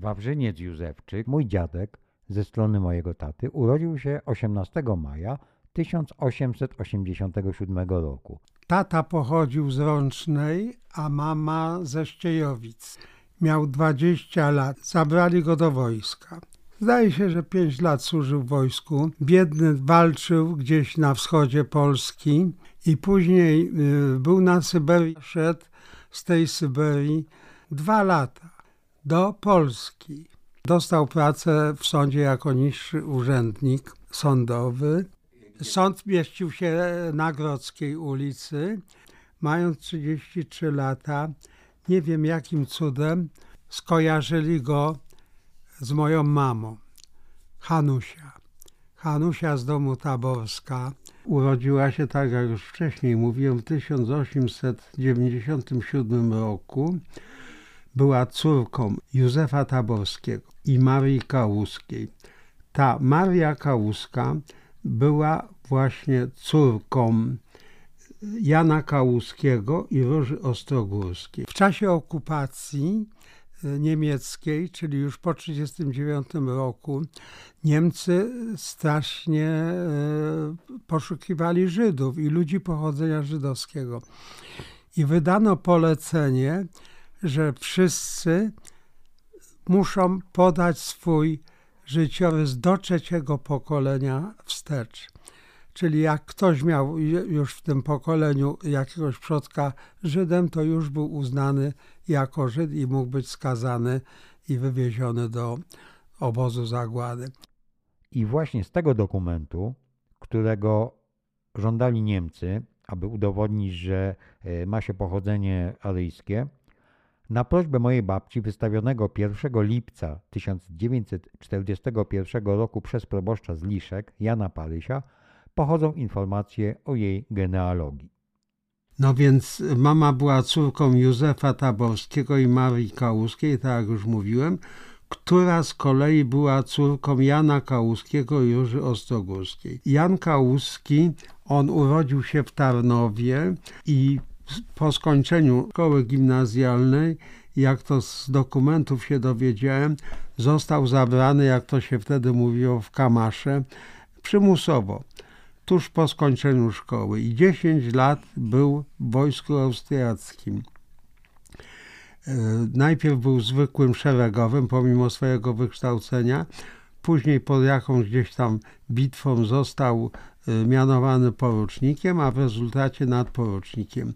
Wawrzyniec Józefczyk, mój dziadek ze strony mojego taty, urodził się 18 maja 1887 roku. Tata pochodził z Rącznej, a mama ze Ściejowic. Miał 20 lat. Zabrali go do wojska. Zdaje się, że 5 lat służył w wojsku. Biedny walczył gdzieś na wschodzie Polski i później y, był na Syberii, szedł z tej Syberii dwa lata do Polski. Dostał pracę w sądzie jako niższy urzędnik sądowy. Sąd mieścił się na Grodzkiej ulicy. Mając 33 lata, nie wiem jakim cudem, skojarzyli go z moją mamą, Hanusia. Hanusia z domu Taborska. Urodziła się, tak jak już wcześniej mówiłem, w 1897 roku. Była córką Józefa Taborskiego i Marii Kałuskiej. Ta Maria Kałuska była właśnie córką Jana Kałuskiego i Róży Ostrogórskiej. W czasie okupacji e, niemieckiej, czyli już po 1939 roku, Niemcy strasznie e, poszukiwali Żydów i ludzi pochodzenia żydowskiego. I wydano polecenie, że wszyscy muszą podać swój życiorys do trzeciego pokolenia wstecz. Czyli jak ktoś miał już w tym pokoleniu jakiegoś przodka Żydem, to już był uznany jako Żyd i mógł być skazany i wywieziony do obozu zagłady. I właśnie z tego dokumentu, którego żądali Niemcy, aby udowodnić, że e, ma się pochodzenie aryjskie, na prośbę mojej babci wystawionego 1 lipca 1941 roku przez proboszcza z Liszek, Jana Parysia, pochodzą informacje o jej genealogii. No więc mama była córką Józefa Taborskiego i Marii Kałuskiej, tak jak już mówiłem, która z kolei była córką Jana Kałuskiego i Róży Ostrogórskiej. Jan Kałuski, on urodził się w Tarnowie i po skończeniu szkoły gimnazjalnej, jak to z dokumentów się dowiedziałem, został zabrany, jak to się wtedy mówiło, w Kamasze, przymusowo, tuż po skończeniu szkoły. I 10 lat był w wojsku austriackim. E, najpierw był zwykłym szeregowym, pomimo swojego wykształcenia. Później pod jakąś gdzieś tam bitwą został mianowany porucznikiem, a w rezultacie nadporucznikiem.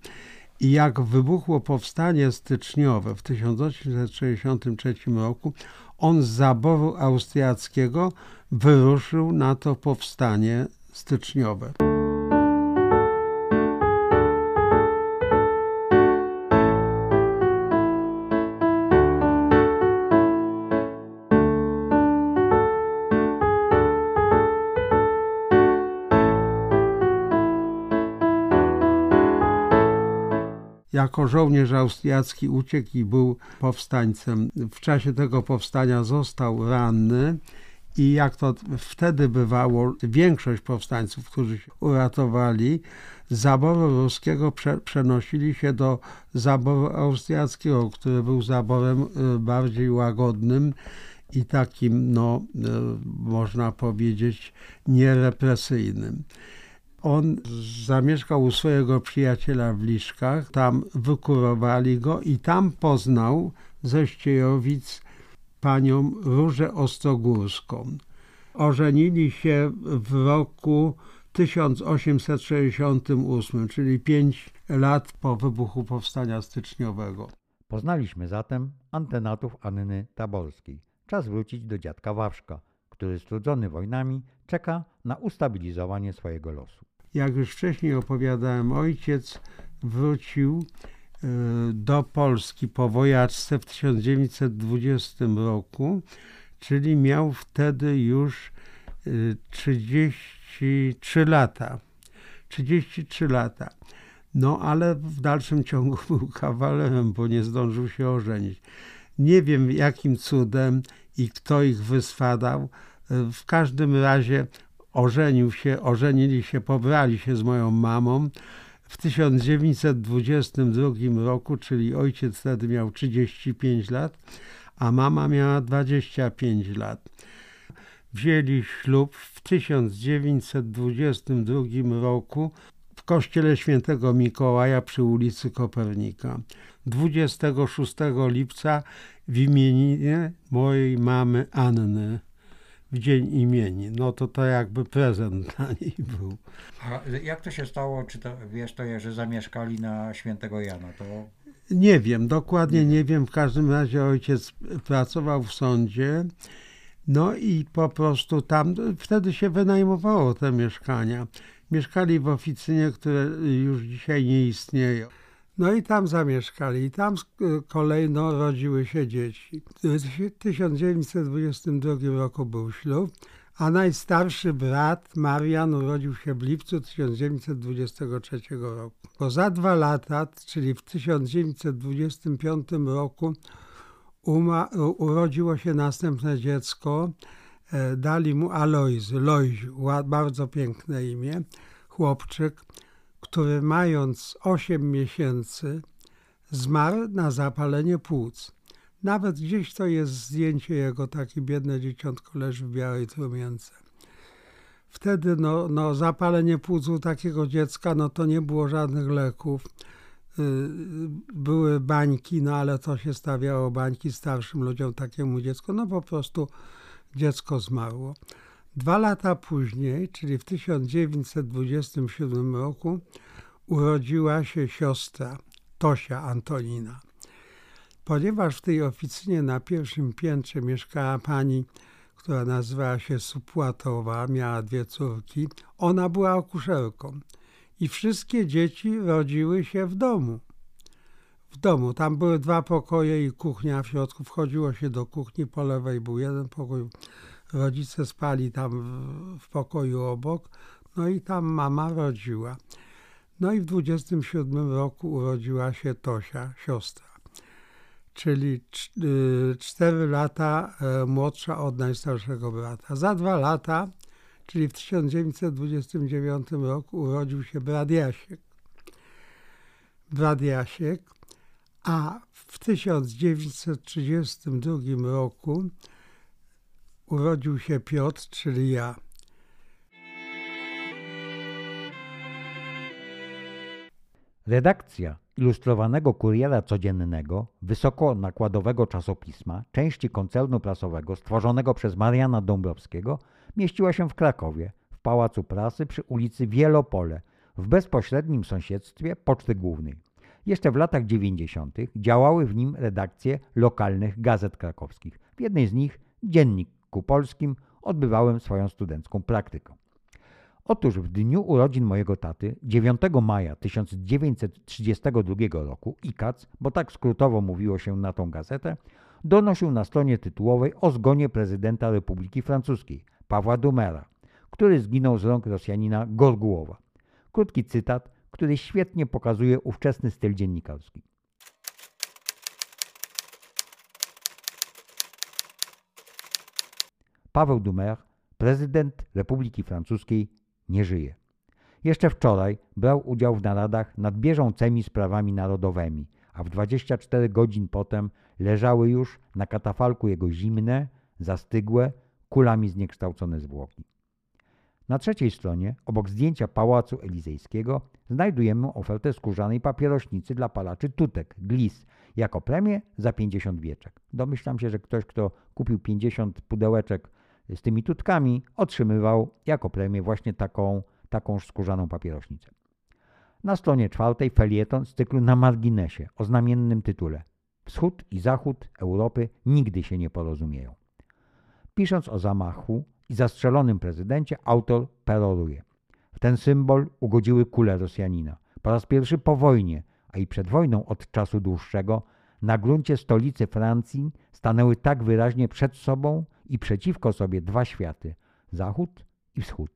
I jak wybuchło powstanie styczniowe w 1863 roku, on z zaboru austriackiego wyruszył na to powstanie styczniowe. Jako żołnierz austriacki uciekł i był powstańcem. W czasie tego powstania został ranny i jak to wtedy bywało, większość powstańców, którzy się uratowali, z zaboru ruskiego prze, przenosili się do zaboru austriackiego, który był zaborem y, bardziej łagodnym i takim, no, y, można powiedzieć, nierepresyjnym. On zamieszkał u swojego przyjaciela w Liszkach, tam wykurowali go i tam poznał ze Ściejowic panią Różę Ostrogórską. Ożenili się w roku 1868, czyli pięć lat po wybuchu Powstania Styczniowego. Poznaliśmy zatem antenatów Anny Taborskiej. Czas wrócić do dziadka Wawrzka, który strudzony wojnami czeka na ustabilizowanie swojego losu. Jak już wcześniej opowiadałem, ojciec wrócił e, do Polski po wojaczce w 1920 roku, czyli miał wtedy już 33 e, lata. 33 lata. No ale w dalszym ciągu był kawalerem, bo nie zdążył się ożenić. Nie wiem jakim cudem i kto ich wyswadał. E, w każdym razie ożenił się, ożenili się, pobrali się z moją mamą w 1922 roku, czyli ojciec wtedy miał 35 lat, a mama miała 25 lat. Wzięli ślub w 1922 roku w kościele świętego Mikołaja przy ulicy Kopernika. 26 lipca w imieniu mojej mamy Anny w dzień imieni. No to to jakby prezent dla niej był. A jak to się stało, czy to wiesz to, że zamieszkali na świętego Jana? To Nie wiem, dokładnie nie wiem. W każdym razie ojciec pracował w sądzie. No i po prostu tam wtedy się wynajmowało te mieszkania. Mieszkali w oficynie, które już dzisiaj nie istnieją. No i tam zamieszkali i tam z kolejno rodziły się dzieci. W 1922 roku był ślub, a najstarszy brat Marian urodził się w lipcu 1923 roku. Bo za dwa lata, czyli w 1925 roku urodziło się następne dziecko. E, Dali mu Alojzy, Lojziu, bardzo piękne imię, chłopczyk, który mając 8 miesięcy zmarł na zapalenie płuc. Nawet gdzieś to jest zdjęcie jego, takie biedne dzieciątko leży w białej trumience. Wtedy no, no, zapalenie płuc u takiego dziecka, no to nie było żadnych leków. Y, Były bańki, no ale to się stawiało bańki starszym ludziom, takiemu dziecku, no po prostu dziecko zmarło. Dwa lata później, czyli w 1927 roku, urodziła się siostra Tosia Antonina. Ponieważ w tej oficynie na pierwszym piętrze mieszkała pani, która nazywała się Supłatowa, miała dwie córki, ona była akuszerką i wszystkie dzieci rodziły się w domu. W domu. Tam były dwa pokoje i kuchnia w środku. Wchodziło się do kuchni, po lewej był jeden pokój. Rodzice spali tam w, w pokoju obok, no i tam mama rodziła. No i w 27 roku urodziła się Tosia, siostra, czyli cz- y, cztery lata e, młodsza od najstarszego brata. Za dwa lata, czyli w 1929 roku urodził się brat Jasiek. Brat Jasiek, a w 1932 roku urodził się Piotr, czyli ja. Redakcja ilustrowanego kuriera codziennego, wysoko nakładowego czasopisma, części koncernu prasowego stworzonego przez Mariana Dąbrowskiego mieściła się w Krakowie, w Pałacu Prasy przy ulicy Wielopole, w bezpośrednim sąsiedztwie Poczty Głównej. Jeszcze w latach 90. działały w nim redakcje lokalnych gazet krakowskich. W jednej z nich, Dzienniku Polskim, odbywałem swoją studencką praktykę. Otóż w dniu urodzin mojego taty, 9 maja 1932 roku, IKAC, bo tak skrótowo mówiło się na tą gazetę, donosił na stronie tytułowej o zgonie prezydenta Republiki Francuskiej, Pawła Dumera, który zginął z rąk Rosjanina Gorgułowa. Krótki cytat, który świetnie pokazuje ówczesny styl dziennikarski. Paweł Dumer, prezydent Republiki Francuskiej, nie żyje. Jeszcze wczoraj brał udział w naradach nad bieżącymi sprawami narodowymi, a w 24 godzin potem leżały już na katafalku jego zimne, zastygłe, kulami zniekształcone zwłoki. Na trzeciej stronie, obok zdjęcia Pałacu Elizejskiego, znajdujemy ofertę skórzanej papierośnicy dla palaczy tutek, glis, jako premię za 50 wieczek. Domyślam się, że ktoś, kto kupił 50 pudełeczek z tymi tutkami, otrzymywał jako premię właśnie taką, taką skórzaną papierośnicę. Na stronie czwartej felieton z cyklu na marginesie o znamiennym tytule Wschód i Zachód Europy nigdy się nie porozumieją. Pisząc o zamachu i zastrzelonym prezydencie, autor peroruje. W ten symbol ugodziły kule Rosjanina. Po raz pierwszy po wojnie, a i przed wojną od czasu dłuższego, na gruncie stolicy Francji stanęły tak wyraźnie przed sobą i przeciwko sobie dwa światy Zachód i Wschód.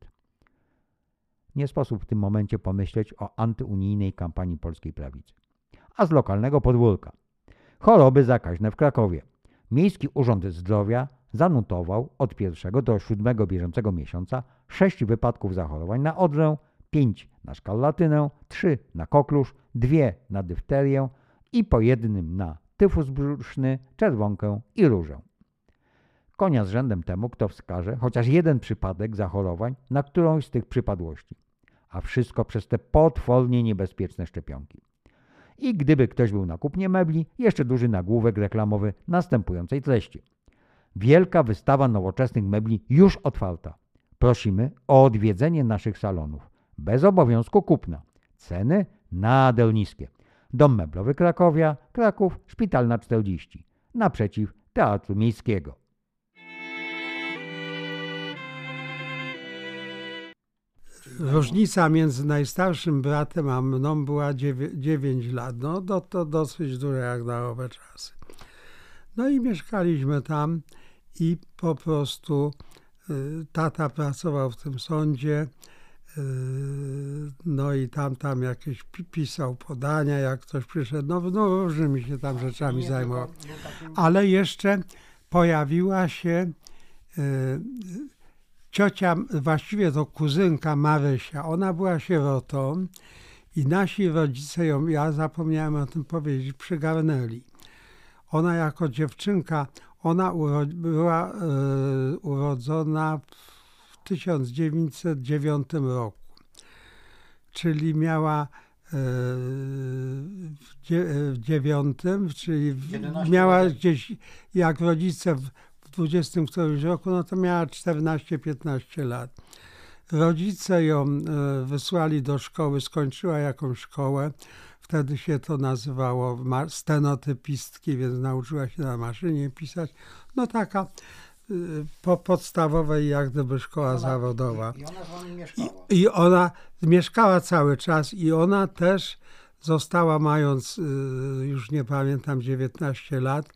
Nie sposób w tym momencie pomyśleć o antyunijnej kampanii polskiej prawicy. A z lokalnego podwórka. Choroby zakaźne w Krakowie. Miejski Urząd Zdrowia zanotował od 1 do 7 bieżącego miesiąca 6 wypadków zachorowań na odrę, 5 na szkarlatynę, 3 na koklusz, 2 na dysterię i po jednym na tyfus brzuszny, czerwonkę i różę. Konia z rzędem temu, kto wskaże chociaż jeden przypadek zachorowań na którąś z tych przypadłości. A wszystko przez te potwornie niebezpieczne szczepionki. I gdyby ktoś był na kupnie mebli, jeszcze duży nagłówek reklamowy następującej treści. Wielka wystawa nowoczesnych mebli już otwarta. Prosimy o odwiedzenie naszych salonów. Bez obowiązku kupna. Ceny nadal niskie. Dom meblowy Krakowia, Kraków, Szpitalna 40. Naprzeciw Teatru Miejskiego. Różnica między najstarszym bratem a mną była 9 lat. No to, to dosyć duża jak na owe czasy. No i mieszkaliśmy tam i po prostu y, tata pracował w tym sądzie. Y, no i tam, tam jakieś pisał podania, jak ktoś przyszedł. No, no różnymi się tam rzeczami zajmował. Ale jeszcze pojawiła się y, ciocia, właściwie to kuzynka Marysia, ona była sierotą i nasi rodzice ją, ja zapomniałem o tym powiedzieć, przygarnęli. Ona jako dziewczynka, ona była e, urodzona w 1909 roku, czyli miała e, w dziewiątym, czyli miała gdzieś, jak rodzice w, 20 którymś roku, no to miała 14-15 lat. Rodzice ją e, wysłali do szkoły, skończyła jakąś szkołę. Wtedy się to nazywało stenotypistki, więc nauczyła się na maszynie pisać. No taka po podstawowej jak gdyby szkoła ona, zawodowa. I ona. I, I, ona mieszkała cały czas i ona też została mając, e, już nie pamiętam, 19 lat,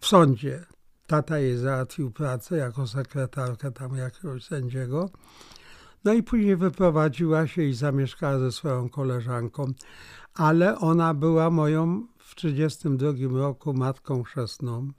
w sądzie. Tata jej załatwił pracę jako sekretarkę tam jakiegoś sędziego. No i później wyprowadziła się i zamieszkała ze swoją koleżanką, ale ona była moją w 1932 roku matką chrzestną.